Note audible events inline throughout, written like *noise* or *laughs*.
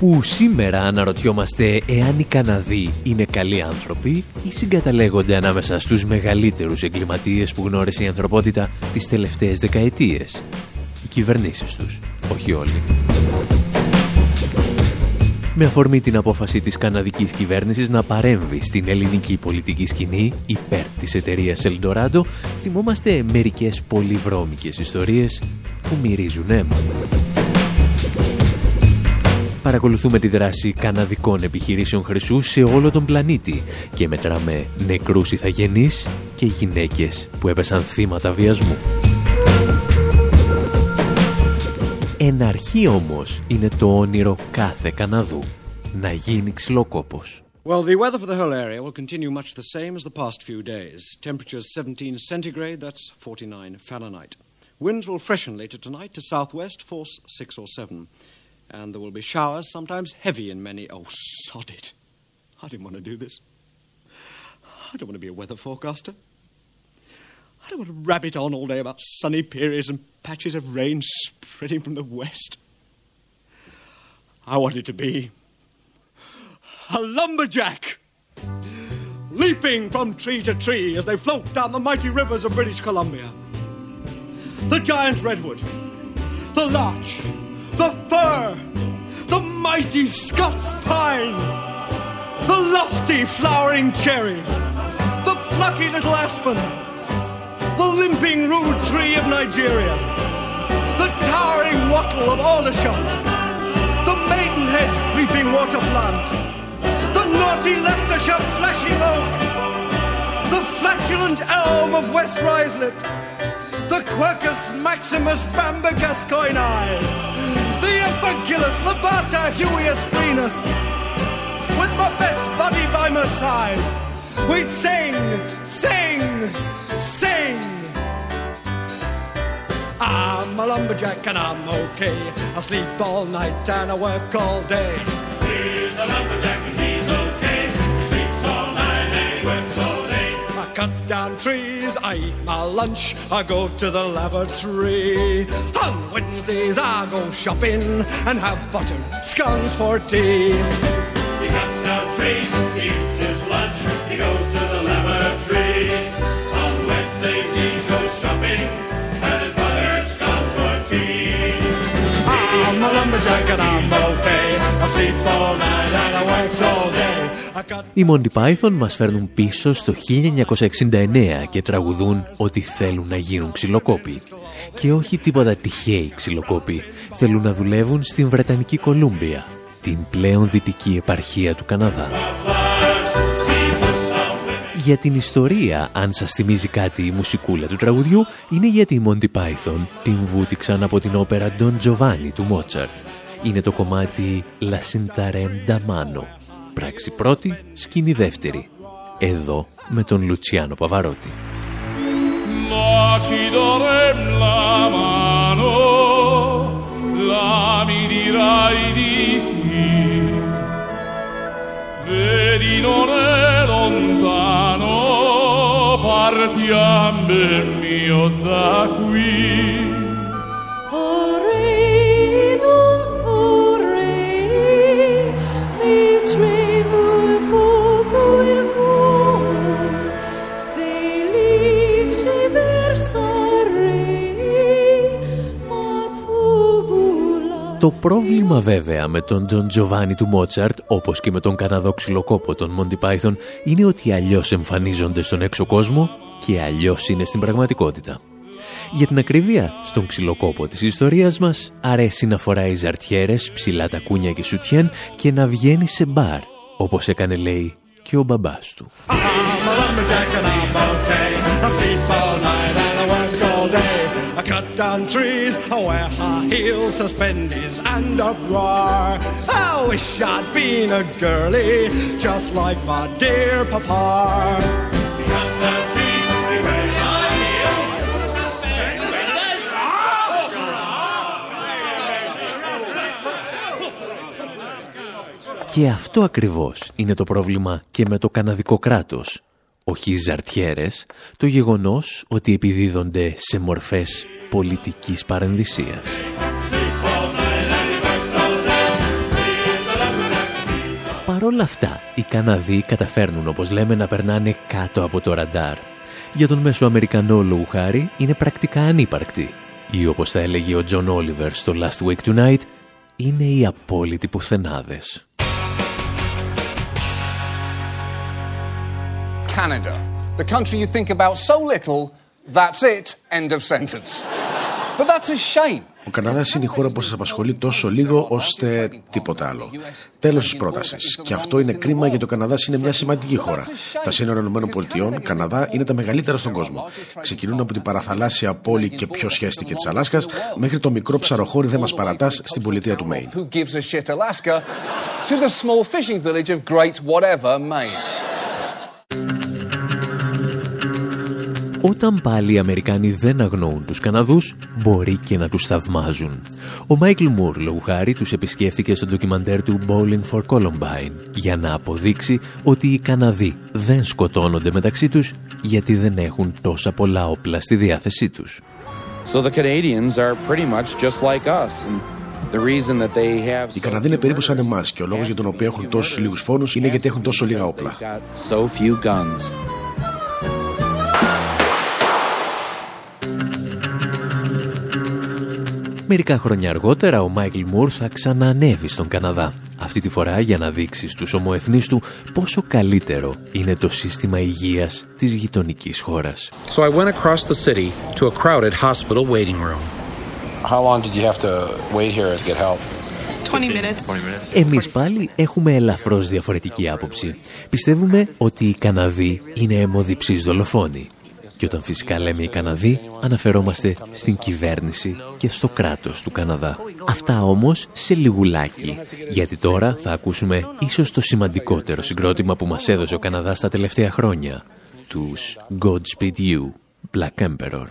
Όπου σήμερα αναρωτιόμαστε εάν οι Καναδοί είναι καλοί άνθρωποι ή συγκαταλέγονται ανάμεσα στους μεγαλύτερους εγκληματίες που γνώρισε η ανθρωπότητα τις τελευταίες δεκαετίες. Οι κυβερνήσεις τους, όχι όλοι. Με αφορμή την απόφαση της καναδικής κυβέρνησης να παρέμβει στην ελληνική πολιτική σκηνή υπέρ της εταιρείας Eldorado, θυμόμαστε μερικές πολυβρώμικες ιστορίες που μυρίζουν αίμα παρακολουθούμε τη δράση καναδικών επιχειρήσεων χρυσού σε όλο τον πλανήτη και μετράμε νεκρούς ηθαγενείς και γυναίκες που έπεσαν θύματα βιασμού. Ένα αρχή όμως είναι το όνειρο κάθε Καναδού, να γίνει ξυλοκόπος. Well, the weather for the whole area will continue much the same as the past few days. Temperatures 17 centigrade, that's 49 Fahrenheit. Winds will freshen later tonight to southwest, force 6 or 7. And there will be showers, sometimes heavy in many. Oh, sod it. I didn't want to do this. I don't want to be a weather forecaster. I don't want to rabbit on all day about sunny periods and patches of rain spreading from the west. I wanted to be a lumberjack, leaping from tree to tree as they float down the mighty rivers of British Columbia. The giant redwood, the larch, the fir, the mighty Scots pine, the lofty flowering cherry, the plucky little aspen, the limping rude tree of Nigeria, the towering wattle of Aldershot, the maidenhead creeping water plant, the naughty Leicestershire flashing oak, the flatulent elm of West Rislip, the Quercus maximus bamba gascoini, Fungulus, Levata, Huius, Greenus. With my best buddy by my side, we'd sing, sing, sing. I'm a lumberjack and I'm okay. I sleep all night and I work all day. He's a lumberjack down trees, I eat my lunch, I go to the lavatory. On Wednesdays I go shopping and have buttered scones for tea. He cuts down trees, he eats his lunch, he goes to the lavatory. On Wednesdays he goes shopping and has buttered scones for tea. I'm a lumberjack and I'm okay. I sleep all night and I work all day. Οι Monty Python μας φέρνουν πίσω στο 1969 και τραγουδούν ότι θέλουν να γίνουν ξυλοκόποι. Και όχι τίποτα τυχαίοι ξυλοκόποι. Θέλουν να δουλεύουν στην Βρετανική Κολούμπια, την πλέον δυτική επαρχία του Καναδά. Για την ιστορία, αν σας θυμίζει κάτι η μουσικούλα του τραγουδιού, είναι γιατί οι Monty Python την βούτυξαν από την όπερα Don Giovanni του Μότσαρτ. Είναι το κομμάτι La Sintarem da Mano πράξη πρώτη, σκηνή δεύτερη. Εδώ με τον Λουτσιάνο Παβαρότη. Vedi non è lontano, partiamo mio da qui. Το πρόβλημα βέβαια με τον Ντον Τζοβάνι του Μότσαρτ, όπως και με τον Καναδό ξυλοκόπο των Μόντι Πάιθον, είναι ότι αλλιώς εμφανίζονται στον έξω κόσμο και αλλιώς είναι στην πραγματικότητα. Για την ακρίβεια, στον ξυλοκόπο της ιστορίας μας αρέσει να φοράει ζαρτιέρες, ψηλά τακούνια και σουτιέν και να βγαίνει σε μπαρ, όπως έκανε λέει και ο μπαμπάς του. Και αυτό ακριβώς είναι το πρόβλημα και με το καναδικό κράτος. Όχι ζαρτιέρες, το γεγονός ότι επιδίδονται σε μορφές πολιτικής παρενδυσίας. Παρ' όλα αυτά, οι Καναδοί καταφέρνουν, όπως λέμε, να περνάνε κάτω από το ραντάρ. Για τον μέσο Αμερικανό λόγου χάρη είναι πρακτικά ανύπαρκτοι. Ή όπως θα έλεγε ο Τζον Όλιβερ στο Last Week Tonight, είναι οι απόλυτοι πουθενάδες. Canada, the country you think about so little, that's it, end of sentence. But that's a shame. Ο Καναδάς είναι η χώρα που σας απασχολεί τόσο λίγο ώστε τίποτα άλλο. Τέλος της πρότασης. Και αυτό είναι κρίμα γιατί ο Καναδάς είναι μια σημαντική χώρα. Τα σύνορα ΗΠΑ, Καναδά, είναι τα μεγαλύτερα στον κόσμο. Ξεκινούν από την παραθαλάσσια πόλη και πιο σχέστηκε της Αλάσκας μέχρι το μικρό ψαροχώρι δεν μας παρατάς στην πολιτεία του Μέιν. Όταν πάλι οι Αμερικάνοι δεν αγνοούν τους Καναδούς, μπορεί και να τους θαυμάζουν. Ο Μάικλ Μουρ, λόγου χάρη, τους επισκέφθηκε στο ντοκιμαντέρ του Bowling for Columbine για να αποδείξει ότι οι Καναδοί δεν σκοτώνονται μεταξύ τους γιατί δεν έχουν τόσα πολλά όπλα στη διάθεσή τους. So the Canadians are pretty much just like us. Οι Καναδοί είναι περίπου σαν εμάς και ο λόγος για τον οποίο έχουν τόσους λίγους φόνους είναι γιατί έχουν τόσο λίγα όπλα. Μερικά χρόνια αργότερα ο Μάικλ Μουρ θα ξανανεύει στον Καναδά. Αυτή τη φορά για να δείξει στους ομοεθνείς του πόσο καλύτερο είναι το σύστημα υγείας της γειτονικής χώρας. So I went across the city to a crowded hospital waiting room. How long did you have to wait here to get help? 20 Εμείς πάλι έχουμε ελαφρώς διαφορετική άποψη. Πιστεύουμε ότι οι Καναδοί είναι αιμοδιψείς δολοφόνοι. Και όταν φυσικά λέμε οι Καναδοί, αναφερόμαστε στην κυβέρνηση και στο κράτος του Καναδά. Αυτά όμως σε λιγουλάκι, γιατί τώρα θα ακούσουμε ίσως το σημαντικότερο συγκρότημα που μας έδωσε ο Καναδάς τα τελευταία χρόνια, τους Godspeed You, Black Emperor.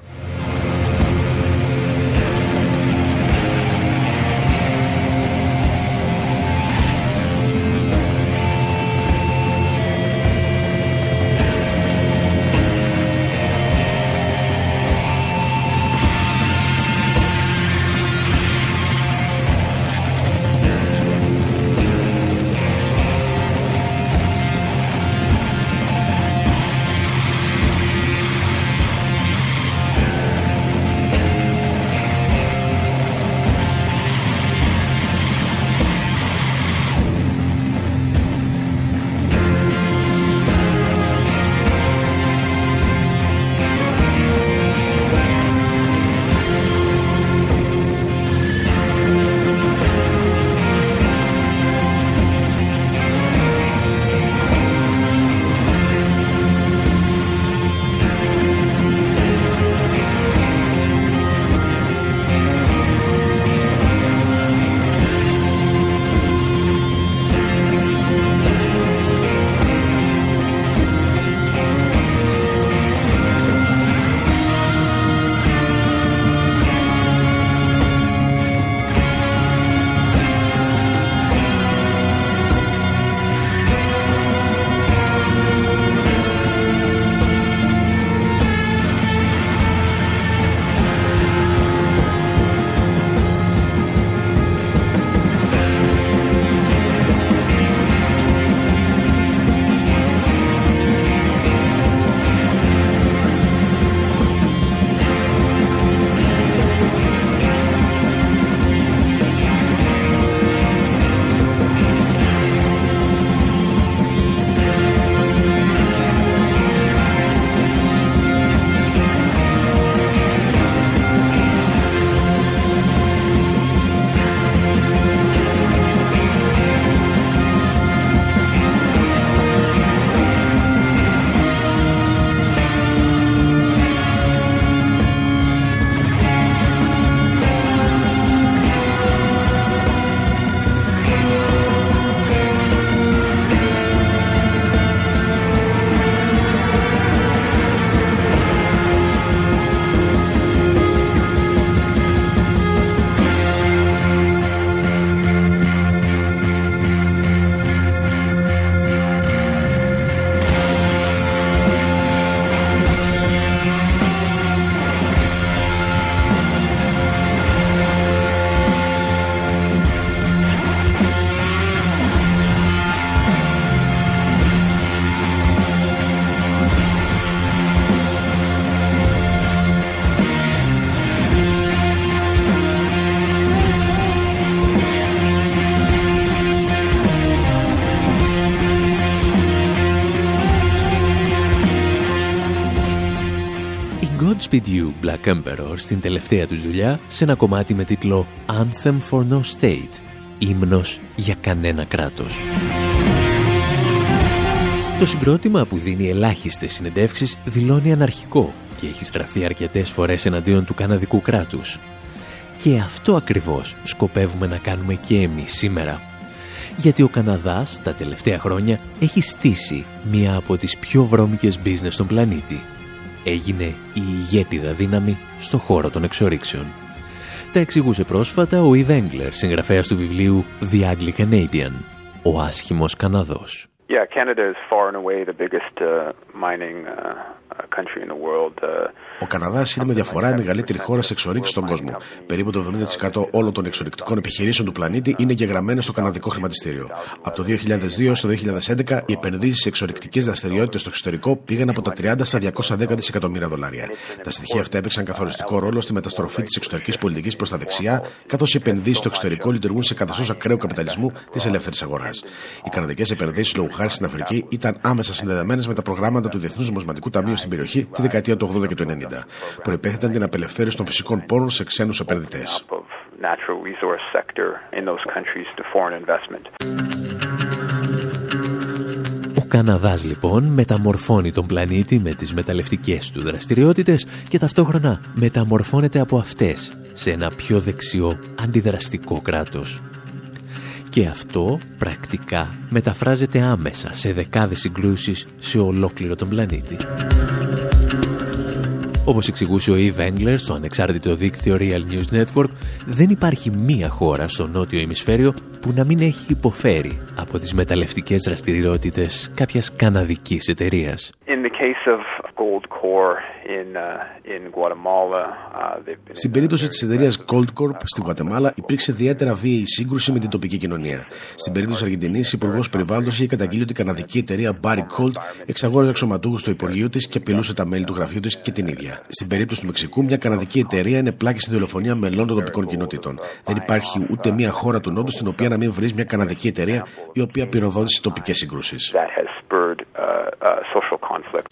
Godspeed You Black Emperor στην τελευταία τους δουλειά σε ένα κομμάτι με τίτλο Anthem for No State, ύμνος για κανένα κράτος. Το συγκρότημα που δίνει ελάχιστες συνεντεύξεις δηλώνει αναρχικό και έχει στραφεί αρκετές φορές εναντίον του καναδικού κράτους. Και αυτό ακριβώς σκοπεύουμε να κάνουμε και εμείς σήμερα. Γιατί ο Καναδάς τα τελευταία χρόνια έχει στήσει μία από τις πιο βρώμικες business στον πλανήτη. Έγινε η ηγέτιδα δύναμη στο χώρο των εξορίξεων. Τα εξηγούσε πρόσφατα ο Eve Engler, συγγραφέας του βιβλίου The Ugly Canadian, ο άσχημος Καναδός. Yeah, Canada is far and away the biggest uh, mining uh, country in the world. Uh, Ο Καναδάς είναι με διαφορά η μεγαλύτερη χώρα σε εξορίξεις στον κόσμο. Περίπου το 70% όλων των εξορικτικών επιχειρήσεων του πλανήτη είναι εγγεγραμμένε στο καναδικό χρηματιστήριο. Από το 2002 στο 2011, οι επενδύσεις σε εξορικτικές δραστηριότητες στο εξωτερικό πήγαν από τα 30 στα 210 δισεκατομμύρια δολάρια. Τα στοιχεία αυτά έπαιξαν καθοριστικό ρόλο στη μεταστροφή της εξωτερικής πολιτικής προς τα δεξιά, καθώς οι επενδύσεις στο εξωτερικό λειτουργούν σε καθεστώς ακραίου καπιταλισμού της ελεύθερης αγοράς. Οι καναδικές επενδύσεις λόγου χάρη στην Αφρική ήταν άμεσα συνδεδεμένες με τα προγράμματα του Διεθνούς Νομισματικού Ταμείου στην περιοχή τη δεκαετία του 80 και του 90. Προϋπέθεταν την απελευθέρωση των φυσικών πόρων σε ξένους επενδυτές. natural resource sector in those countries to foreign investment. Ο Καναδάς λοιπόν μεταμορφώνει τον πλανήτη με τις μεταλλευτικές του δραστηριότητες και ταυτόχρονα μεταμορφώνεται από αυτές σε ένα πιο δεξιό αντιδραστικό κράτος. Και αυτό πρακτικά μεταφράζεται άμεσα σε δεκάδες συγκρούσεις σε ολόκληρο τον πλανήτη. Όπως εξηγούσε ο Eve Engler στο ανεξάρτητο δίκτυο Real News Network, δεν υπάρχει μία χώρα στο νότιο ημισφαίριο που να μην έχει υποφέρει από τις μεταλλευτικές δραστηριότητες κάποιας καναδικής εταιρείας. In the case of Goldcore in, uh, in Guatemala, uh, they've been Στην περίπτωση της εταιρείας Goldcorp στη Γουατεμάλα υπήρξε ιδιαίτερα βίαιη σύγκρουση με την τοπική κοινωνία. Στην περίπτωση της Αργεντινής, η Υπουργός Περιβάλλοντος είχε καταγγείλει ότι η καναδική εταιρεία Barry Colt εξαγόραζε αξιωματούχους στο Υπουργείο της και απειλούσε τα μέλη του γραφείου της και την ίδια. Στην περίπτωση του Μεξικού, μια καναδική εταιρεία είναι πλάκη στην δολοφονία μελών των τοπικών κοινότητων. Δεν υπάρχει ούτε μια χώρα του Νότου στην οποία να μην βρεις μια καναδική εταιρεία η οποία πυροδότησε τοπικές συγκρούσεις. that has spurred uh, uh, social conflict.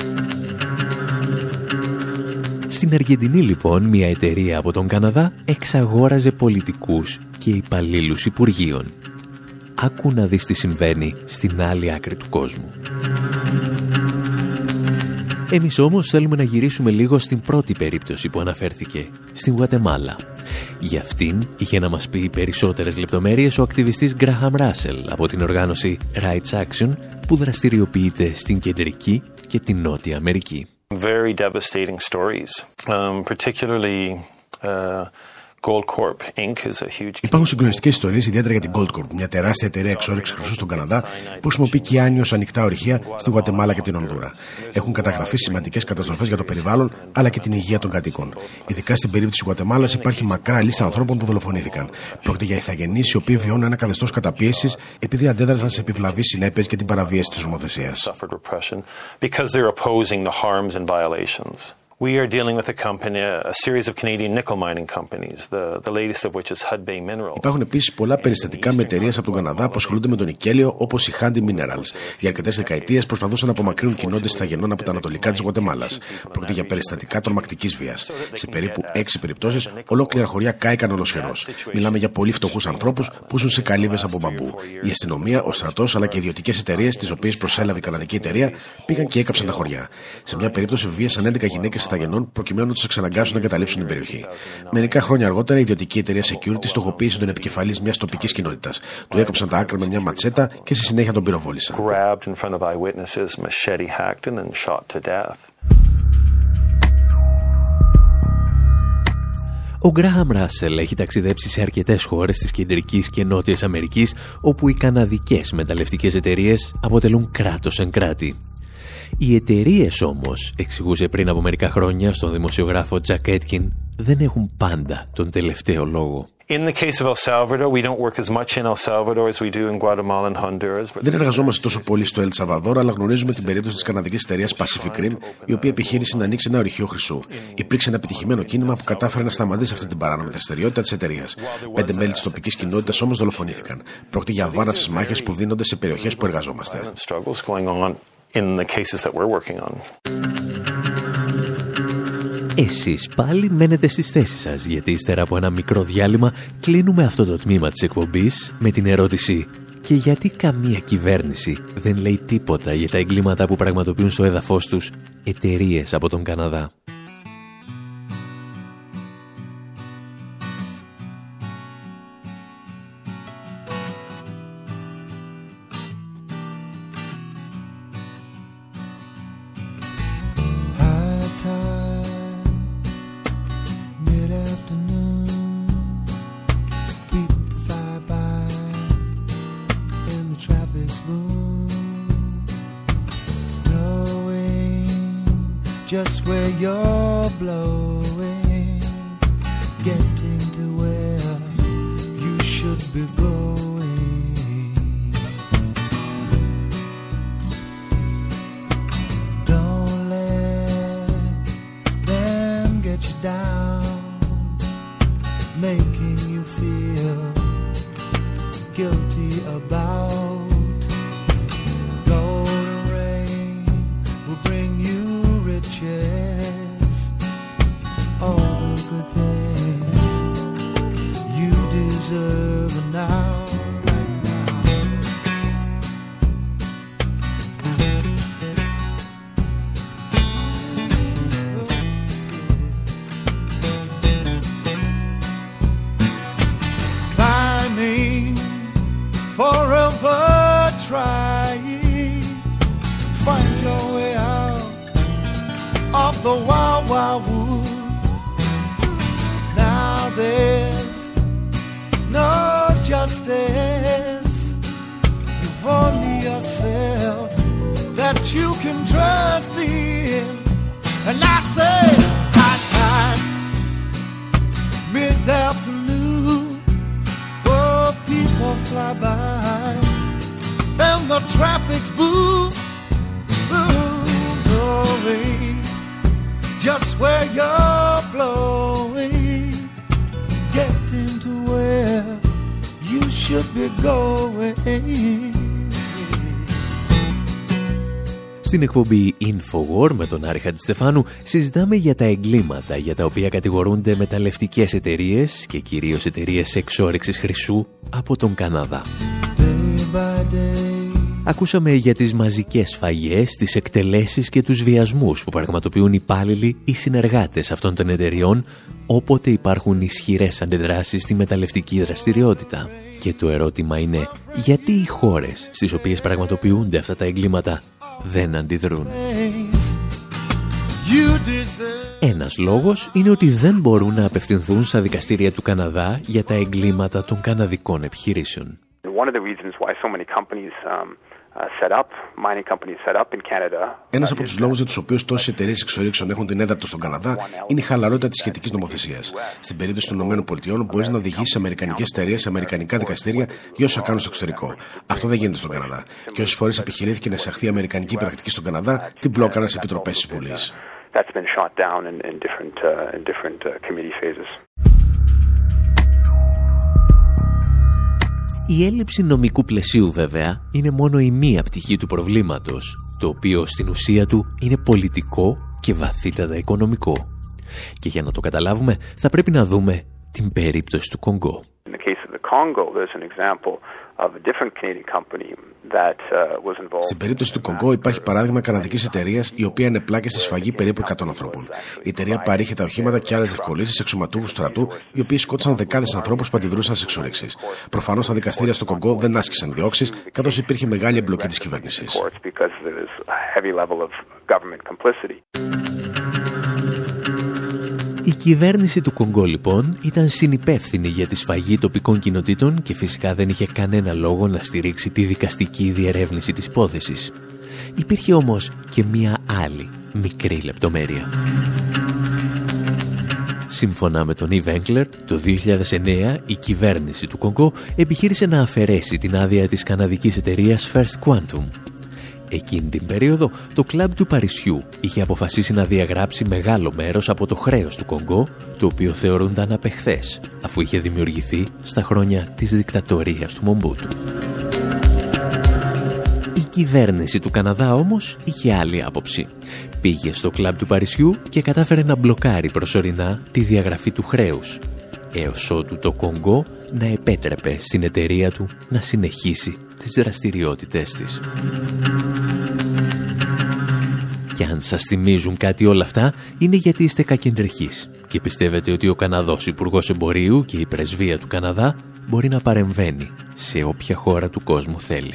Στην Αργεντινή λοιπόν μια εταιρεία από τον Καναδά εξαγόραζε πολιτικούς και υπαλλήλους υπουργείων. Άκου να δεις τι συμβαίνει στην άλλη άκρη του κόσμου. Εμείς όμως θέλουμε να γυρίσουμε λίγο στην πρώτη περίπτωση που αναφέρθηκε, στην Γουατεμάλα. Για αυτήν είχε να μας πει περισσότερες λεπτομέρειες ο ακτιβιστής Graham Russell από την οργάνωση Rights Action που δραστηριοποιείται στην Κεντρική και την Νότια Αμερική. very devastating stories, um, particularly uh, Goldcorp Inc. is a huge. Υπάρχουν συγκλονιστικές ιστορίες, ιδιαίτερα για την Goldcorp, μια τεράστια εταιρεία εξόρυξης χρυσού στον Καναδά που χρησιμοποιεί και άνιο ανοιχτά ορυχεία στη Γουατεμάλα και την Ονδούρα. Έχουν καταγραφεί σημαντικές καταστροφές για το περιβάλλον αλλά και την υγεία των κατοίκων. Ειδικά στην περίπτωση της Γουατεμάλας υπάρχει μακρά λίστα ανθρώπων που δολοφονήθηκαν. Πρόκειται για ηθαγενείς οι οποίοι βιώνουν ένα καθεστώς καταπίεσης επειδή αντέδρασαν σε επιβλαβείς συνέπειες και την παραβίαση της νομοθεσίας. Suffered repression because they're opposing the harms and violations. We are dealing with a company, a series of Canadian nickel mining companies, the, the latest of which is Hudbay Minerals. Υπάρχουν επίσης πολλά περιστατικά με εταιρείες από τον Καναδά που ασχολούνται με τον νικέλιο, όπως η Handy Minerals. Για αρκετές δεκαετίες προσπαθούσαν να απομακρύνουν κοινότητες ηθαγενών από τα ανατολικά της Γουατεμάλας. Πρόκειται για περιστατικά τρομακτικής βίας. Σε περίπου έξι περιπτώσεις, ολόκληρα χωριά κάηκαν ολοσχερός. Μιλάμε για πολύ φτωχούς ανθρώπους που ζουν σε καλύβες από μπαμπού. Η αστυνομία, ο στρατός αλλά και ιδιωτικές εταιρείες, τις οποίες προσέλαβε η καναδική εταιρεία, πήγαν και έκαψαν τα χωριά. Σε μια περίπτωση βίασαν 11 γυναίκες ηθαγενών προκειμένου να τους εξαναγκάσουν να εγκαταλείψουν την περιοχή. Μερικά χρόνια αργότερα, η ιδιωτική εταιρεία Security στοχοποίησε τον επικεφαλής μιας τοπικής κοινότητας. Του έκαψαν τα άκρα με μια ματσέτα και στη συνέχεια τον πυροβόλησαν. Grabbed in front of eyewitnesses, machete hacked, and then shot to death. Ο Γκράχαμ Ράσελ έχει ταξιδέψει σε αρκετές χώρες της Κεντρικής και Νότιας Αμερικής όπου οι καναδικές μεταλλευτικές εταιρείες αποτελούν κράτος εν κράτη. Οι εταιρείες όμως, εξηγούσε πριν από μερικά χρόνια στον δημοσιογράφο Τζακ Έτκιν, δεν έχουν πάντα τον τελευταίο λόγο. In the case of El Salvador, we don't work as much in El Salvador as we do in Guatemala and Honduras. But Δεν εργαζόμαστε τόσο πολύ στο Ελ Σαβαδόρ, αλλά γνωρίζουμε την περίπτωση της καναδικής εταιρείας Pacific Rim, η οποία επιχείρησε να ανοίξει ένα ορυχείο χρυσού. Υπήρξε ένα επιτυχημένο κίνημα που κατάφερε να σταματήσει αυτή την παράνομη δραστηριότητα της εταιρείας. Πέντε μέλη της τοπικής κοινότητας όμως δολοφονήθηκαν. Πρόκειται για βάναυσες μάχες που δίνονται σε περιοχές που εργαζόμαστε. Struggles going on in the cases that we're working on. Εσείς πάλι μένετε στις θέσεις σας, γιατί ύστερα από ένα μικρό διάλειμμα κλείνουμε αυτό το τμήμα της εκπομπής με την ερώτηση «Και γιατί καμία κυβέρνηση δεν λέει τίποτα για τα εγκλήματα που πραγματοποιούν στο έδαφος τους εταιρείες από τον Καναδά». forever trying to find your way out of the wild, wild wood. Now there's no justice. You've only yourself that you can trust. Στην εκπομπή Infowar με τον Άρη Χατζηστεφάνου συζητάμε για τα εγκλήματα για τα οποία κατηγορούνται μεταλλευτικές εταιρείες και κυρίως εταιρείες εξόρυξης χρυσού από τον Καναδά. Ακούσαμε για τις μαζικές φαγές, τις εκτελέσεις και τους βιασμούς που πραγματοποιούν υπάλληλοι ή συνεργάτες αυτών των εταιριών όποτε υπάρχουν ισχυρές αντιδράσεις στη μεταλλευτική δραστηριότητα. Και το ερώτημα είναι, γιατί οι χώρες στις οποίες πραγματοποιούνται αυτά τα εγκλήματα δεν αντιδρούν; Ένας λόγος είναι ότι δεν μπορούν να απευθυνθούν στα δικαστήρια του Καναδά για τα εγκλήματα των καναδικών επιχειρήσεων. Ένας από τους λόγους για τους οποίους τόσες εταιρείες εξορίξεων έχουν την έδρα τους στον Καναδά είναι η χαλαρότητα της σχετικής νομοθεσίας. Στην περίπτωση των ΗΠΑ μπορείς να οδηγήσει αμερικανικές εταιρείες σε αμερικανικά δικαστήρια για όσα κάνουν στο εξωτερικό. Αυτό δεν γίνεται στον Καναδά. Και όσες φορές επιχειρήθηκε να εισαχθεί αμερικανική πρακτική στον Καναδά, την μπλόκαραν σε επιτροπές της Βουλής. Η έλλειψη νομικού πλαισίου βέβαια είναι μόνο η μία πτυχή του προβλήματος, το οποίο στην ουσία του είναι πολιτικό και βαθύτατα οικονομικό. Και για να το καταλάβουμε θα πρέπει να δούμε την περίπτωση του Κονγκό. Uh, Στην περίπτωση του Κονγκό υπάρχει παράδειγμα καναδικής εταιρείας η οποία ανεπλάκει στη σφαγή περίπου 100 ανθρώπων. Η εταιρεία παρήχε τα οχήματα και άλλες διευκολύνσεις σε αξιωματούχου στρατού, οι οποίοι σκότωσαν δεκάδες ανθρώπους που αντιδρούσαν σε εξορίξεις. Προφανώς τα δικαστήρια στο Κονγκό δεν άσκησαν διώξεις, καθώς υπήρχε μεγάλη εμπλοκή της κυβέρνησης. Η κυβέρνηση του Κονγκό λοιπόν ήταν συνυπεύθυνη για τη σφαγή τοπικών κοινοτήτων και φυσικά δεν είχε κανένα λόγο να στηρίξει τη δικαστική διερεύνηση της υπόθεσης. Υπήρχε όμως και μία άλλη μικρή λεπτομέρεια. Σύμφωνα με τον Eve Enkler, το 2009 η κυβέρνηση του Κονγκό επιχείρησε να αφαιρέσει την άδεια της καναδικής εταιρείας First Quantum Εκείνη την περίοδο, το κλαμπ του Παρισιού είχε αποφασίσει να διαγράψει μεγάλο μέρος από το χρέος του Κονγκό, το οποίο θεωρούνταν απεχθές, αφού είχε δημιουργηθεί στα χρόνια της δικτατορίας του Μομπούτου. Η κυβέρνηση του Καναδά όμως είχε άλλη άποψη. πήγε στο κλαμπ του Παρισιού και κατάφερε να μπλοκάρει προσωρινά τη διαγραφή του χρέους, έως ότου το Κονγκό να επέτρεπε στην εταιρεία του να συνεχίσει τις δραστηριότητές της. Και αν σας θυμίζουν κάτι όλα αυτά, είναι γιατί είστε κακεντρεχείς και πιστεύετε ότι ο Καναδός υπουργός Εμπορίου και η πρεσβεία του Καναδά μπορεί να παρεμβαίνει σε όποια χώρα του κόσμου θέλει.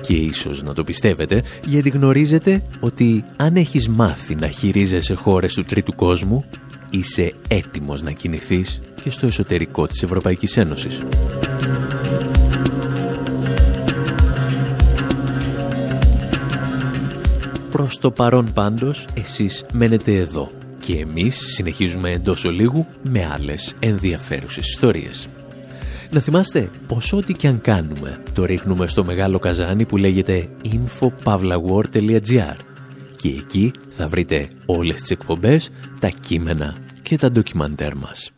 Και ίσως να το πιστεύετε, γιατί γνωρίζετε ότι αν έχεις μάθει να χειρίζεσαι χώρες του τρίτου κόσμου, είσαι έτοιμος να κινηθείς και στο εσωτερικό της Ευρωπαϊκής Ένωσης. Προς το παρόν πάντως, εσείς μένετε εδώ και εμείς συνεχίζουμε εντός ολίγου με άλλες ενδιαφέρουσες ιστορίες. Να θυμάστε πως ό,τι και αν κάνουμε το ρίχνουμε στο μεγάλο καζάνι που λέγεται infopavlawar.gr και εκεί θα βρείτε όλες τις εκπομπές, τα κείμενα και τα ντοκιμαντέρ μας.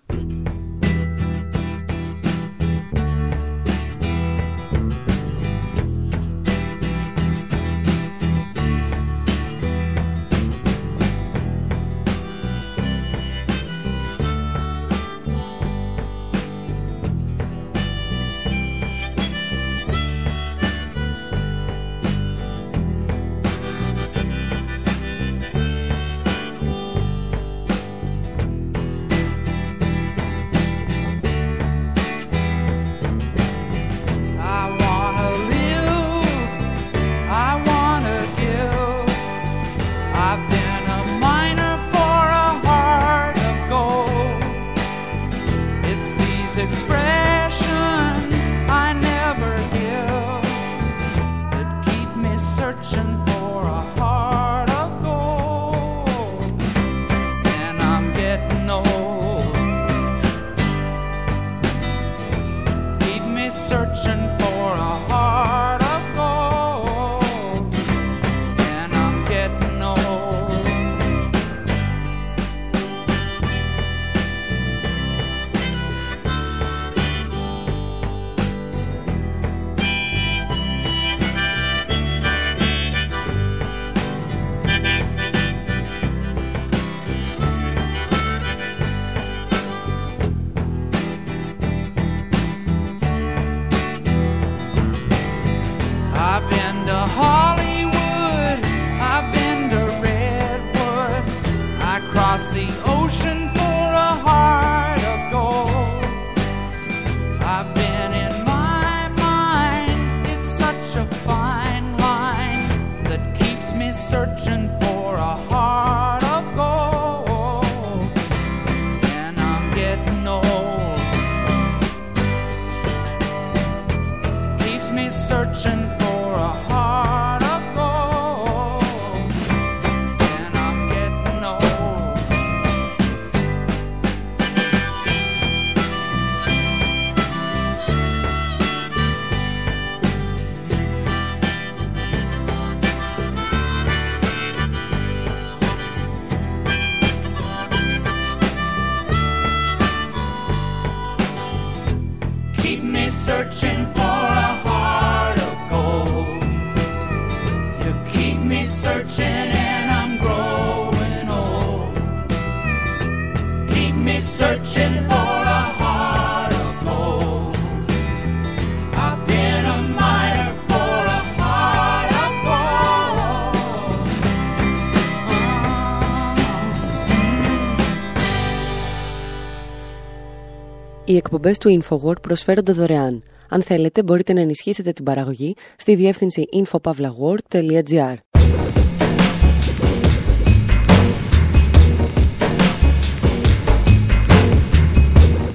Οι εκπομπές του InfoWord προσφέρονται δωρεάν. Αν θέλετε, μπορείτε να ενισχύσετε την παραγωγή στη διεύθυνση infopavlagor.gr.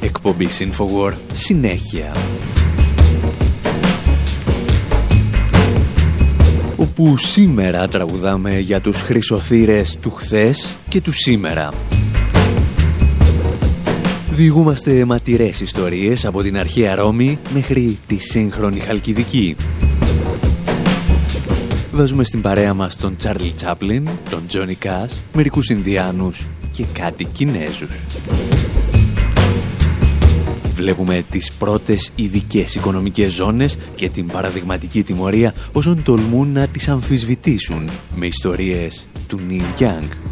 Εκπομπή InfoWord συνέχεια. Όπου σήμερα τραγουδάμε για τους χρυσοθύρες του χθες και του σήμερα. Διηγούμαστε ματηρές ιστορίες από την αρχαία Ρώμη μέχρι τη σύγχρονη Χαλκιδική. Βάζουμε στην παρέα μας τον Τσάρλι Τσάπλιν, τον Τζόνι Κάς, μερικούς Ινδιάνους και κάτι Κινέζους. βλέπουμε τις πρώτες ειδικές οικονομικές ζώνες και την παραδειγματική τιμωρία όσων τολμούν να τις αμφισβητήσουν με ιστορίες του Neil Young.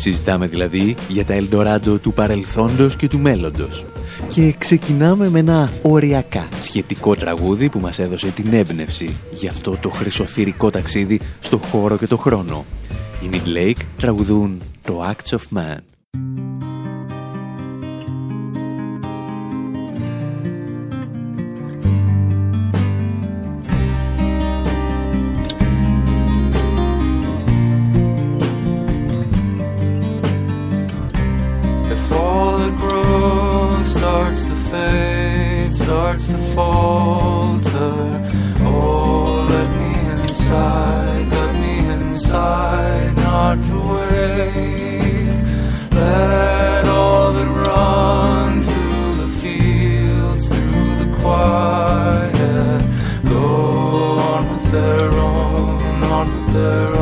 Συζητάμε δηλαδή για τα Ελντοράντο του παρελθόντος και του μέλλοντος. Και ξεκινάμε με ένα οριακά σχετικό τραγούδι που μας έδωσε την έμπνευση για αυτό το χρυσοθυρικό ταξίδι στο χώρο και το χρόνο. Οι Midlake τραγουδούν το Acts of Man. The.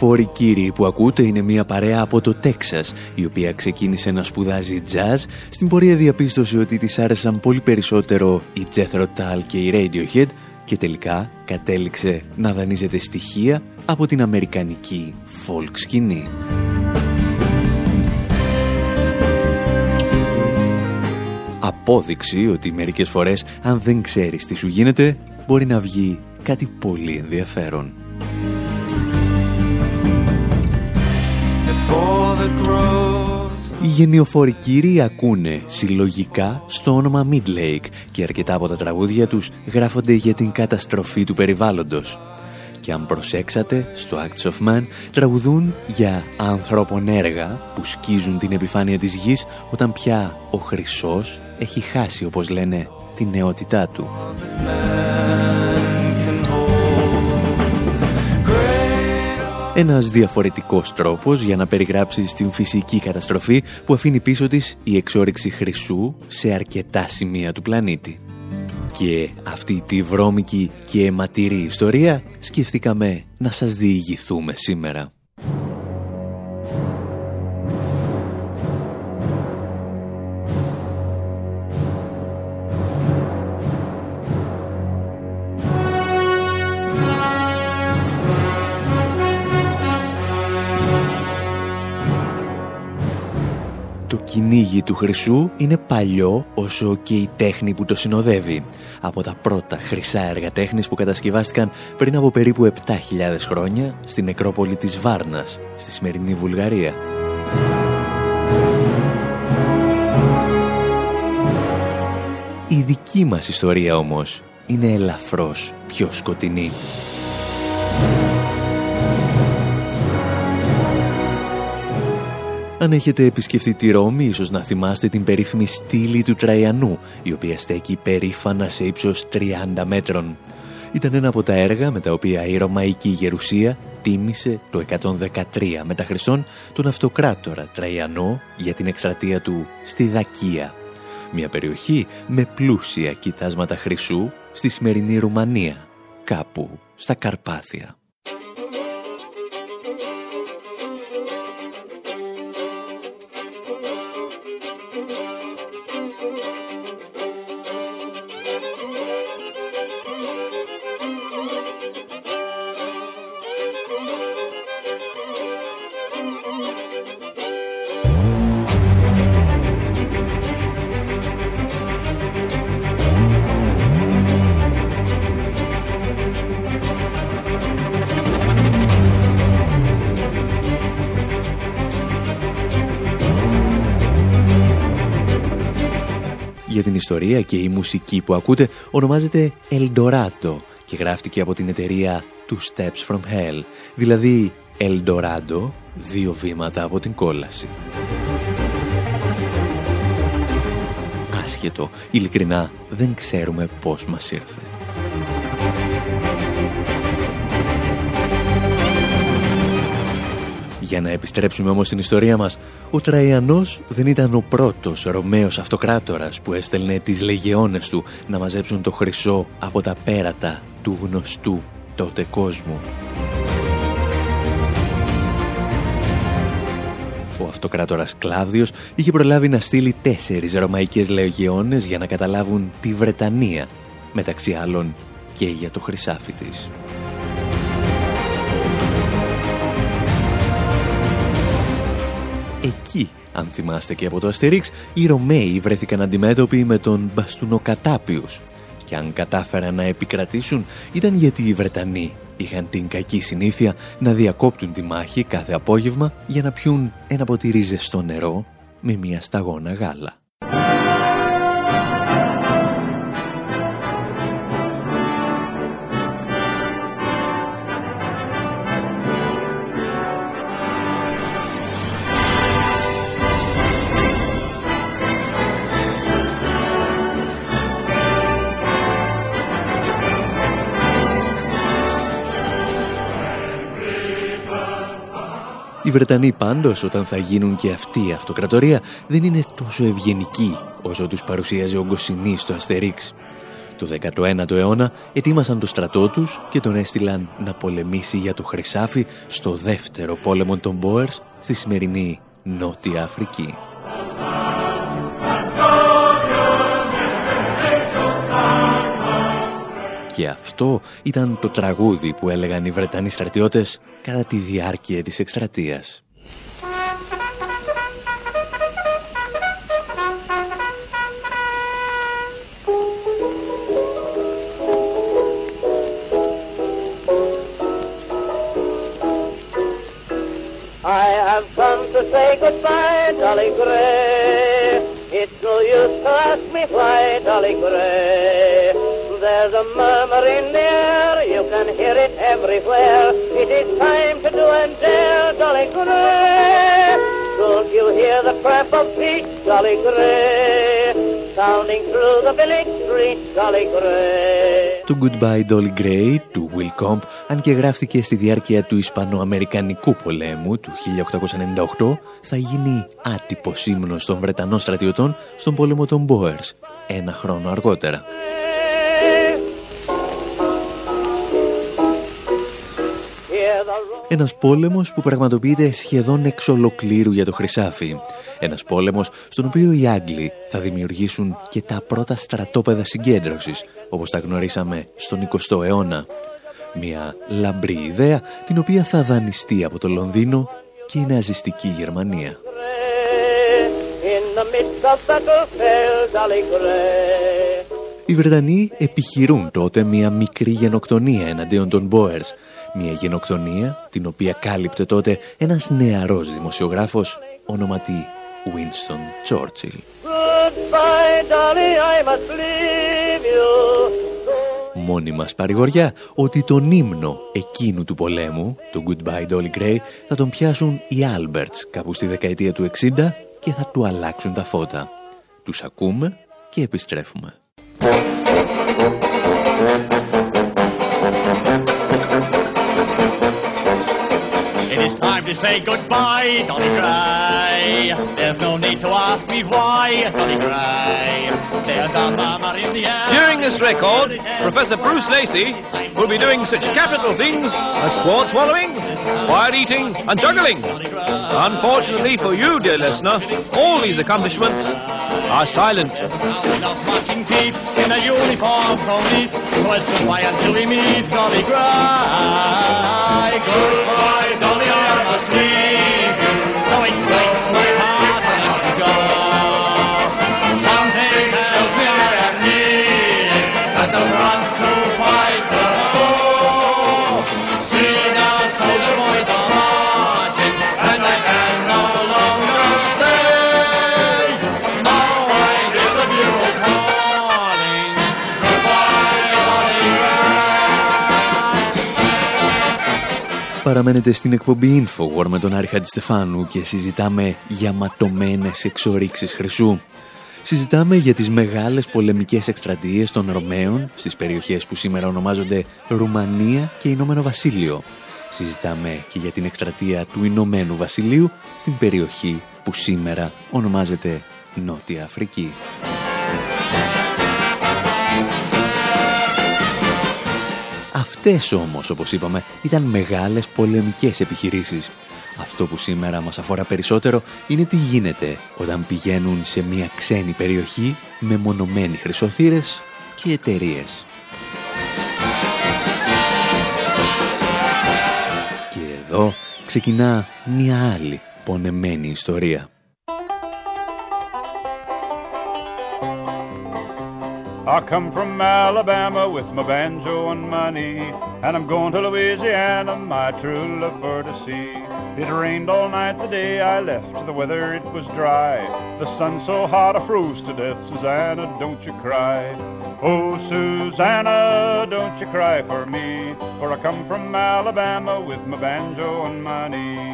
Γενιοφόροι κύριοι που ακούτε είναι μια παρέα από το Τέξας, η οποία ξεκίνησε να σπουδάζει jazz, στην πορεία διαπίστωσε ότι της άρεσαν πολύ περισσότερο η Jethro Tull και η Radiohead και τελικά κατέληξε να δανείζεται στοιχεία από την αμερικανική folk σκηνή. Απόδειξη ότι μερικές φορές αν δεν ξέρεις τι σου γίνεται, μπορεί να βγει κάτι πολύ ενδιαφέρον. Οι γενιοφόροι κύριοι ακούνε συλλογικά στο όνομα Midlake και αρκετά από τα τραγούδια τους γράφονται για την καταστροφή του περιβάλλοντος. Και αν προσέξατε, στο Acts of Man τραγουδούν για ανθρώπων έργα που σκίζουν την επιφάνεια της γης όταν πια ο χρυσός έχει χάσει, όπως λένε, την νεότητά του. Ένας διαφορετικός τρόπος για να περιγράψεις την φυσική καταστροφή που αφήνει πίσω της η εξόρυξη χρυσού σε αρκετά σημεία του πλανήτη. Και αυτή τη βρώμικη και αιματηρή ιστορία σκεφτήκαμε να σας διηγηθούμε σήμερα. Κυνήγι του χρυσού είναι παλιό όσο και η τέχνη που το συνοδεύει. Από τα πρώτα χρυσά έργα τέχνης που κατασκευάστηκαν πριν από περίπου 7.000 χρόνια στην νεκρόπολη της Βάρνας, στη σημερινή Βουλγαρία. Η δική μας ιστορία όμως είναι ελαφρώς πιο σκοτεινή. Αν έχετε επισκεφθεί τη Ρώμη, ίσως να θυμάστε την περίφημη στήλη του Τραϊανού, η οποία στέκει περήφανα σε ύψος 30 μέτρων. Ήταν ένα από τα έργα με τα οποία η Ρωμαϊκή Γερουσία τίμησε το 113 μετά Χριστόν τον αυτοκράτορα Τραϊανό για την εκστρατεία του στη Δακία. Μια περιοχή με πλούσια κοιτάσματα χρυσού στη σημερινή Ρουμανία, κάπου στα Καρπάθια. Ιστορία και η μουσική που ακούτε ονομάζεται Eldorado και γράφτηκε από την εταιρεία Two Steps From Hell, δηλαδή Ελντοράντο, δύο βήματα από την κόλαση. Άσχετο, ειλικρινά δεν ξέρουμε πώς μας ήρθε. Για να επιστρέψουμε όμως στην ιστορία μας, ο Τραϊανός δεν ήταν ο πρώτος Ρωμαίος αυτοκράτορας που έστελνε τις λεγεώνες του να μαζέψουν το χρυσό από τα πέρατα του γνωστού τότε κόσμου. Ο αυτοκράτορας Κλάβδιος είχε προλάβει να στείλει τέσσερις ρωμαϊκές λεγεώνες για να καταλάβουν τη Βρετανία, μεταξύ άλλων και για το χρυσάφι της. Εκεί, αν θυμάστε και από το Αστερίξ, οι Ρωμαίοι βρέθηκαν αντιμέτωποι με τον Μπαστούνοκατάπιους. Και αν κατάφεραν να επικρατήσουν, ήταν γιατί οι Βρετανοί είχαν την κακή συνήθεια να διακόπτουν τη μάχη κάθε απόγευμα για να πιούν ένα ποτήρι ζεστό νερό με μια σταγόνα γάλα. Οι Βρετανοί πάντως όταν θα γίνουν και αυτή η αυτοκρατορία δεν είναι τόσο ευγενικοί όσο τους παρουσίαζε ο Γκοσινή στο Αστερίξ. Το 19ο αιώνα ετοίμασαν το στρατό τους και τον έστειλαν να πολεμήσει για το Χρυσάφι στο δεύτερο πόλεμο των Μπόερς στη σημερινή Νότια Αφρική. Και αυτό ήταν το τραγούδι που έλεγαν οι Βρετανοί στρατιώτες κατά τη διάρκεια της εκστρατείας. I have come to say goodbye, Dolly Gray. It's no use to ask me why, Dolly Gray. There's a murmur in the air, you can hear it everywhere. It is time to do and dare, Dolly Gray. Don't you hear the tramp of feet, Dolly Gray? Sounding through the village street, Dolly Gray. Το Goodbye Dolly Gray του Will Comp, αν και γράφτηκε στη διάρκεια του Ισπανοαμερικανικού πολέμου του 1898, θα γίνει άτυπος ύμνος των Βρετανών στρατιωτών στον πόλεμο των Boers, ένα χρόνο αργότερα. Ένας πόλεμος που πραγματοποιείται σχεδόν εξ ολοκλήρου για το Χρυσάφι. Ένας πόλεμος στον οποίο οι Άγγλοι θα δημιουργήσουν και τα πρώτα στρατόπεδα συγκέντρωσης, όπως τα γνωρίσαμε στον 20ο αιώνα. Μια λαμπρή ιδέα την οποία θα δανειστεί από το Λονδίνο και η ναζιστική Γερμανία. In the midst of battle fell Dolly Gray. Οι Βρετανοί επιχειρούν τότε μια μικρή γενοκτονία εναντίον των Boers. Μια γενοκτονία την οποία κάλυπτε τότε ένας νεαρός δημοσιογράφος ονοματί Winston Churchill. Goodbye, Dolly, I must leave you. Μόνη μας παρηγοριά ότι τον ύμνο εκείνου του πολέμου, το Goodbye Dolly Gray, θα τον πιάσουν οι Alberts κάπου στη δεκαετία του 60 και θα του αλλάξουν τα φώτα. Τους ακούμε και επιστρέφουμε. To say goodbye, Dolly Gray. There's no need to ask me why, Dolly Gray. There's a murmur in the air. During this record, Professor Bruce Lacey will be doing such capital things as sword swallowing, fire eating, and juggling. Unfortunately for you, dear listener, all these accomplishments are silent. Not marching feet in a uniform so neat. So it's goodbye Красный. Παραμένετε στην εκπομπή Infowar με τον Άρη Χατζηστεφάνου και συζητάμε για ματωμένες εξορίξεις χρυσού. Συζητάμε για τις μεγάλες πολεμικές εκστρατείες των Ρωμαίων στις περιοχές που σήμερα ονομάζονται Ρουμανία και Ηνωμένο Βασίλειο. Συζητάμε και για την εκστρατεία του Ηνωμένου Βασιλείου στην περιοχή που σήμερα ονομάζεται Νότια Αφρική. Αυτές όμως, όπως είπαμε, ήταν μεγάλες πολεμικές επιχειρήσεις. Αυτό που σήμερα μας αφορά περισσότερο είναι τι γίνεται όταν πηγαίνουν σε μια ξένη περιοχή με μονομένοι χρυσοθύρες και εταιρείες. Και εδώ ξεκινά μια άλλη πονεμένη ιστορία. I come from Alabama with my banjo and money, and I'm going to Louisiana, my true love for to see. It rained all night the day I left, the weather it was dry. The sun so hot I froze to death, Susanna, don't you cry. Oh, Susanna, don't you cry for me, for I come from Alabama with my banjo and money.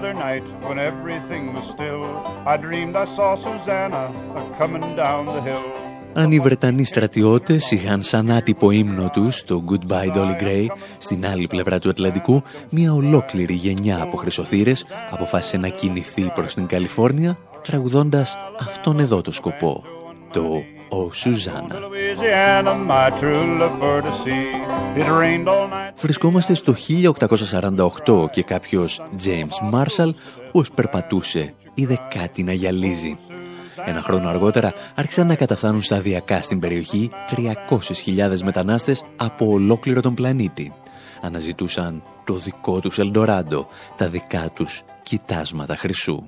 Other night when everything was still. I dreamed I saw Susanna coming down the hill. Αν οι Βρετανοί στρατιώτες είχαν σαν άτυπο ύμνο τους το Goodbye Dolly Gray στην άλλη πλευρά του Ατλαντικού, μια ολόκληρη γενιά από χρυσοθύρες αποφάσισε να κινηθεί προς την Καλιφόρνια τραγουδώντας αυτόν εδώ το σκοπό, το «Ο Σουζάνα». Βρισκόμαστε στο 1848 και κάποιος James Marshall ως περπατούσε είδε κάτι να γυαλίζει. Ένα χρόνο αργότερα άρχισαν να καταφθάνουν σταδιακά στην περιοχή 300.000 μετανάστες από ολόκληρο τον πλανήτη. Αναζητούσαν το δικό τους Ελντοράντο, τα δικά τους κοιτάσματα χρυσού.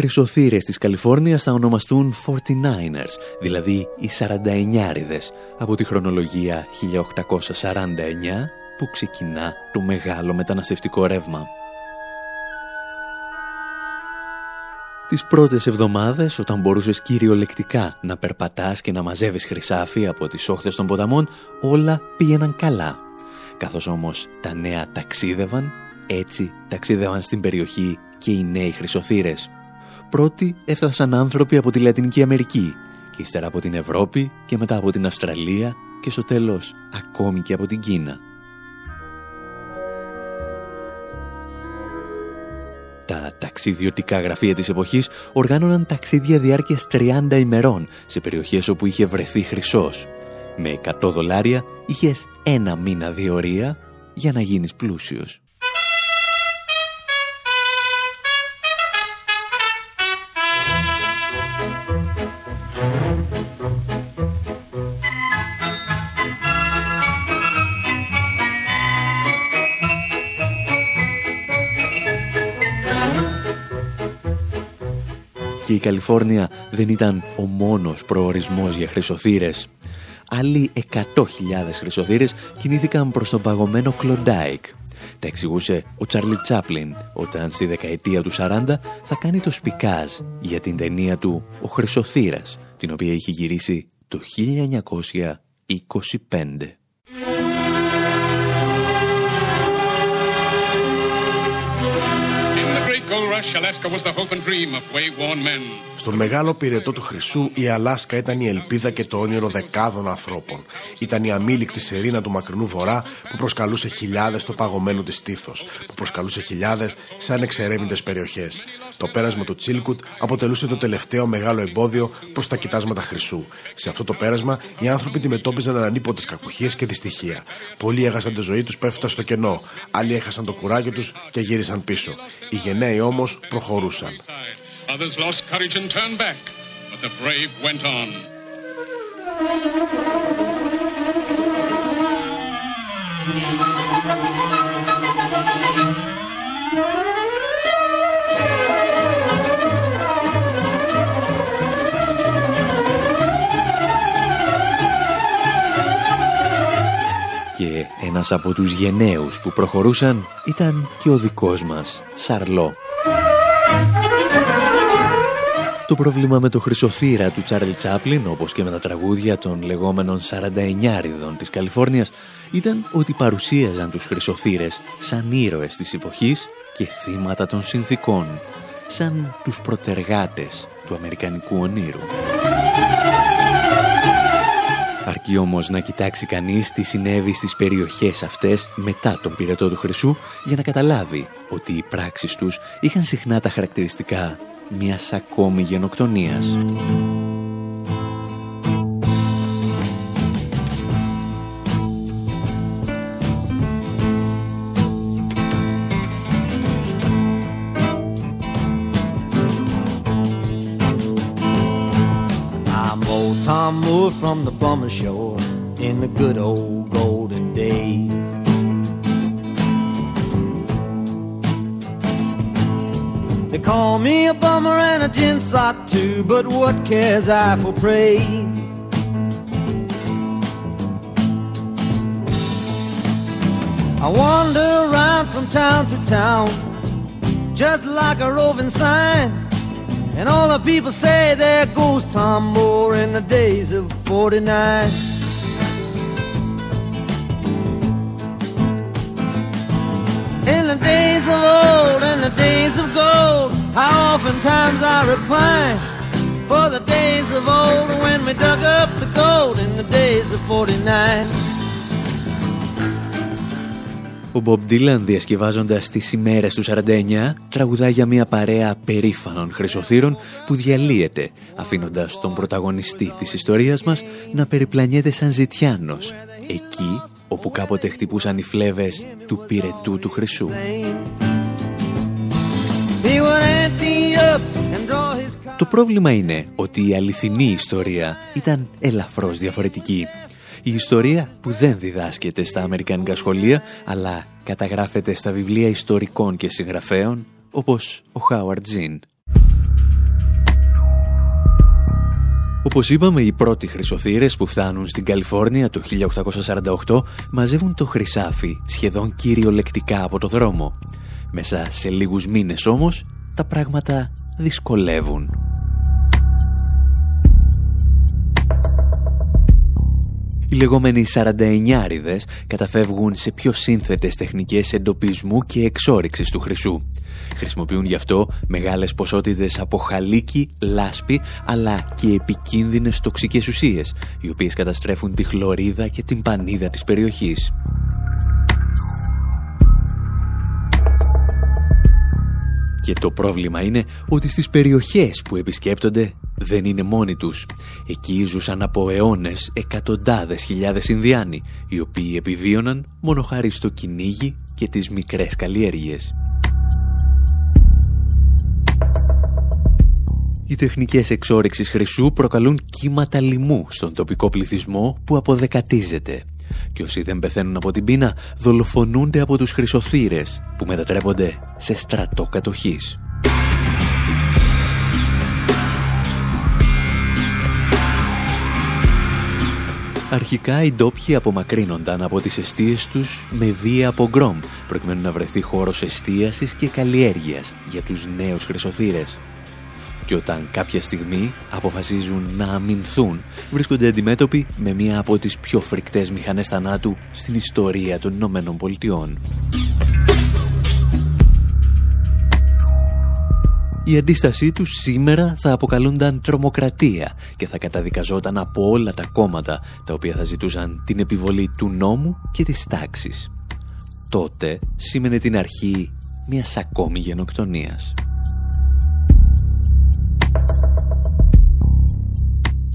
Χρυσοθύρες της Καλιφόρνιας θα ονομαστούν 49ers, δηλαδή οι 49ριδες, από τη χρονολογία 1849 που ξεκινά το μεγάλο μεταναστευτικό ρεύμα. Τις πρώτες εβδομάδες, όταν μπορούσες κυριολεκτικά να περπατάς και να μαζεύεις χρυσάφι από τις όχθες των ποταμών, όλα πήγαιναν καλά. Καθώς όμως τα νέα ταξίδευαν, έτσι ταξίδευαν στην περιοχή και οι νέοι χρυσοθύρες. Πρώτοι έφτασαν άνθρωποι από τη Λατινική Αμερική και ύστερα από την Ευρώπη και μετά από την Αυστραλία και στο τέλος ακόμη και από την Κίνα. Τα ταξιδιωτικά γραφεία της εποχής οργάνωναν ταξίδια διάρκειας 30 ημερών σε περιοχές όπου είχε βρεθεί χρυσός. Με 100 δολάρια είχες ένα μήνα διορία για να γίνεις πλούσιος. Και η Καλιφόρνια δεν ήταν ο μόνος προορισμός για χρυσοθύρες. Άλλοι 100.000 χρυσοθύρες κινήθηκαν προς τον παγωμένο Κλοντάικ. Τα εξηγούσε ο Τσάρλι Τσάπλιν όταν στη δεκαετία του 40 θα κάνει το σπικάζ για την ταινία του «Ο Χρυσοθύρας», την οποία είχε γυρίσει το 1925. Στον μεγάλο πυρετό του Χρυσού, η Αλάσκα ήταν η ελπίδα και το όνειρο δεκάδων ανθρώπων. Ήταν η αμήλικτη σερίνα του μακρινού βορρά που προσκαλούσε χιλιάδες στο παγωμένο της στήθος, που προσκαλούσε χιλιάδες σε ανεξερεύνητε περιοχές. Το πέρασμα του Τσίλκουτ αποτελούσε το τελευταίο μεγάλο εμπόδιο προς τα κοιτάσματα χρυσού. Σε αυτό το πέρασμα, οι άνθρωποι αντιμετώπιζαν ανανύποτε κακουχίες και δυστυχία. Πολλοί έχασαν τη ζωή τους πέφτα στο κενό, άλλοι έχασαν το κουράγιο τους και γύρισαν πίσω. Οι γενναίοι όμως προχωρούσαν. but *laughs* Και ένας από τους γενναίους που προχωρούσαν ήταν και ο δικός μας, Σαρλό. Το πρόβλημα με το χρυσοθύρα του Τσάρλ Τσάπλιν, όπως και με τα τραγούδια των λεγόμενων 49 της Καλιφόρνιας, ήταν ότι παρουσίαζαν τους χρυσοθύρες σαν ήρωες της εποχής και θύματα των συνθήκων, σαν τους προτεργάτες του Αμερικανικού ονείρου. Αρκεί όμως να κοιτάξει κανείς τι συνέβη στις περιοχές αυτές μετά τον πυρετό του Χρυσού για να καταλάβει ότι οι πράξεις τους είχαν συχνά τα χαρακτηριστικά μιας ακόμη γενοκτονίας. Tom Moore from the bummer shore in the good old golden days. They call me a bummer and a gin sock too, but what cares I for praise? I wander around from town to town, just like a roving sign. And all the people say there goes Tom Moore in the days of 49. In the days of old, in the days of gold, how oftentimes I repine for the days of old when we dug up the gold in the days of 49. Ο Μπομπ Ντίλαν διασκευάζοντας τις ημέρες του 49 τραγουδά για μια παρέα περήφανων χρυσοθύρων που διαλύεται αφήνοντας τον πρωταγωνιστή της ιστορίας μας να περιπλανιέται σαν ζητιάνος εκεί όπου κάποτε χτυπούσαν οι φλέβες του πυρετού του χρυσού. He would empty up and draw his Το πρόβλημα είναι ότι η αληθινή ιστορία ήταν ελαφρώς διαφορετική. Η ιστορία που δεν διδάσκεται στα αμερικανικά σχολεία, αλλά καταγράφεται στα βιβλία ιστορικών και συγγραφέων, όπως ο Χάουαρτ Τζιν. Όπως είπαμε, οι πρώτοι χρυσοθύρες που φτάνουν στην Καλιφόρνια το 1848 μαζεύουν το χρυσάφι σχεδόν κυριολεκτικά από το δρόμο. Μέσα σε λίγους μήνες όμως, τα πράγματα δυσκολεύουν. Οι λεγόμενοι 49 καταφεύγουν σε πιο σύνθετες τεχνικές εντοπισμού και εξόριξης του χρυσού. Χρησιμοποιούν γι' αυτό μεγάλες ποσότητες από χαλίκι, λάσπη, αλλά και επικίνδυνες τοξικές ουσίες, οι οποίες καταστρέφουν τη χλωρίδα και την πανίδα της περιοχής. Και το πρόβλημα είναι ότι στις περιοχές που επισκέπτονται δεν είναι μόνοι τους. Εκεί ζούσαν από αιώνες εκατοντάδες χιλιάδες Ινδιάνοι, οι οποίοι επιβίωναν μόνο χάρη στο κυνήγι και τις μικρές καλλιέργειες. Οι τεχνικές εξόρυξης χρυσού προκαλούν κύματα λοιμού στον τοπικό πληθυσμό που αποδεκατίζεται. Και όσοι δεν πεθαίνουν από την πείνα, δολοφονούνται από τους χρυσοθύρες που μετατρέπονται σε στρατό κατοχής. Αρχικά οι ντόπιοι απομακρύνονταν από τις αιστείες τους με βία από γκρόμ, προκειμένου να βρεθεί χώρος εστίασης και καλλιέργειας για τους νέους χρυσοθύρες. Και όταν κάποια στιγμή αποφασίζουν να αμυνθούν, βρίσκονται αντιμέτωποι με μία από τις πιο φρικτές μηχανές θανάτου στην ιστορία των Ηνωμένων Πολιτειών. Η αντίστασή τους σήμερα θα αποκαλούνταν τρομοκρατία και θα καταδικαζόταν από όλα τα κόμματα τα οποία θα ζητούσαν την επιβολή του νόμου και της τάξης. Τότε σήμαινε την αρχή μιας ακόμη γενοκτονίας.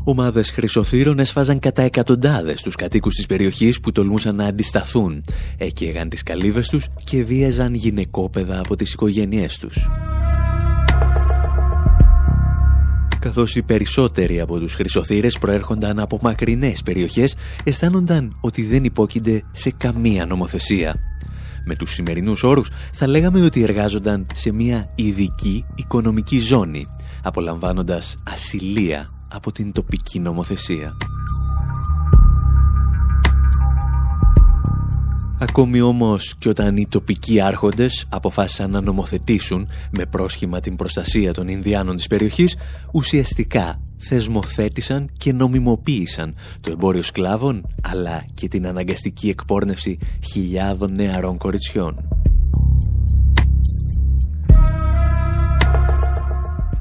Ομάδες χρυσοθύρων έσφαζαν κατά εκατοντάδες τους κατοίκους της περιοχής που τολμούσαν να αντισταθούν. Έκαιγαν τις καλύβες τους και βίαζαν γυναικόπαιδα από τις οικογένειές τους. καθώς οι περισσότεροι από τους χρυσοθύρες προέρχονταν από μακρινές περιοχές, αισθάνονταν ότι δεν υπόκεινται σε καμία νομοθεσία. Με τους σημερινούς όρους θα λέγαμε ότι εργάζονταν σε μια ειδική οικονομική ζώνη, απολαμβάνοντας ασυλία από την τοπική νομοθεσία. Ακόμη όμως και όταν οι τοπικοί άρχοντες αποφάσισαν να νομοθετήσουν με πρόσχημα την προστασία των Ινδιάνων της περιοχής, ουσιαστικά θεσμοθέτησαν και νομιμοποίησαν το εμπόριο σκλάβων αλλά και την αναγκαστική εκπόρνευση χιλιάδων νεαρών κοριτσιών.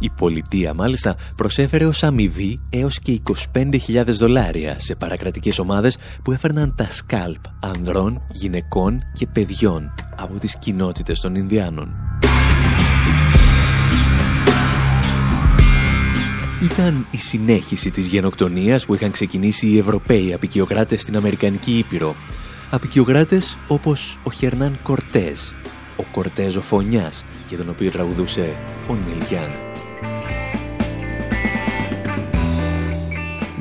Η πολιτεία μάλιστα προσέφερε ως αμοιβή έως και 25.000 δολάρια σε παρακρατικές ομάδες που έφερναν τα σκάλπ ανδρών, γυναικών και παιδιών από τις κοινότητες των Ινδιάνων. Ήταν η συνέχιση της γενοκτονίας που είχαν ξεκινήσει οι Ευρωπαίοι απικιοκράτες στην Αμερικανική Ήπειρο. Απικιοκράτες όπως ο Χερνάν Κορτέζ, ο Κορτέζ ο Φωνιάς, για τον οποίο τραγουδούσε ο Νίλ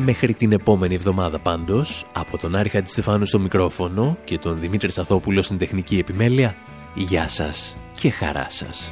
Μέχρι την επόμενη εβδομάδα πάντως, από τον Άρη Χατζηστεφάνου στο μικρόφωνο και τον Δημήτρη Σαθόπουλο στην τεχνική επιμέλεια, γεια σας και χαρά σας.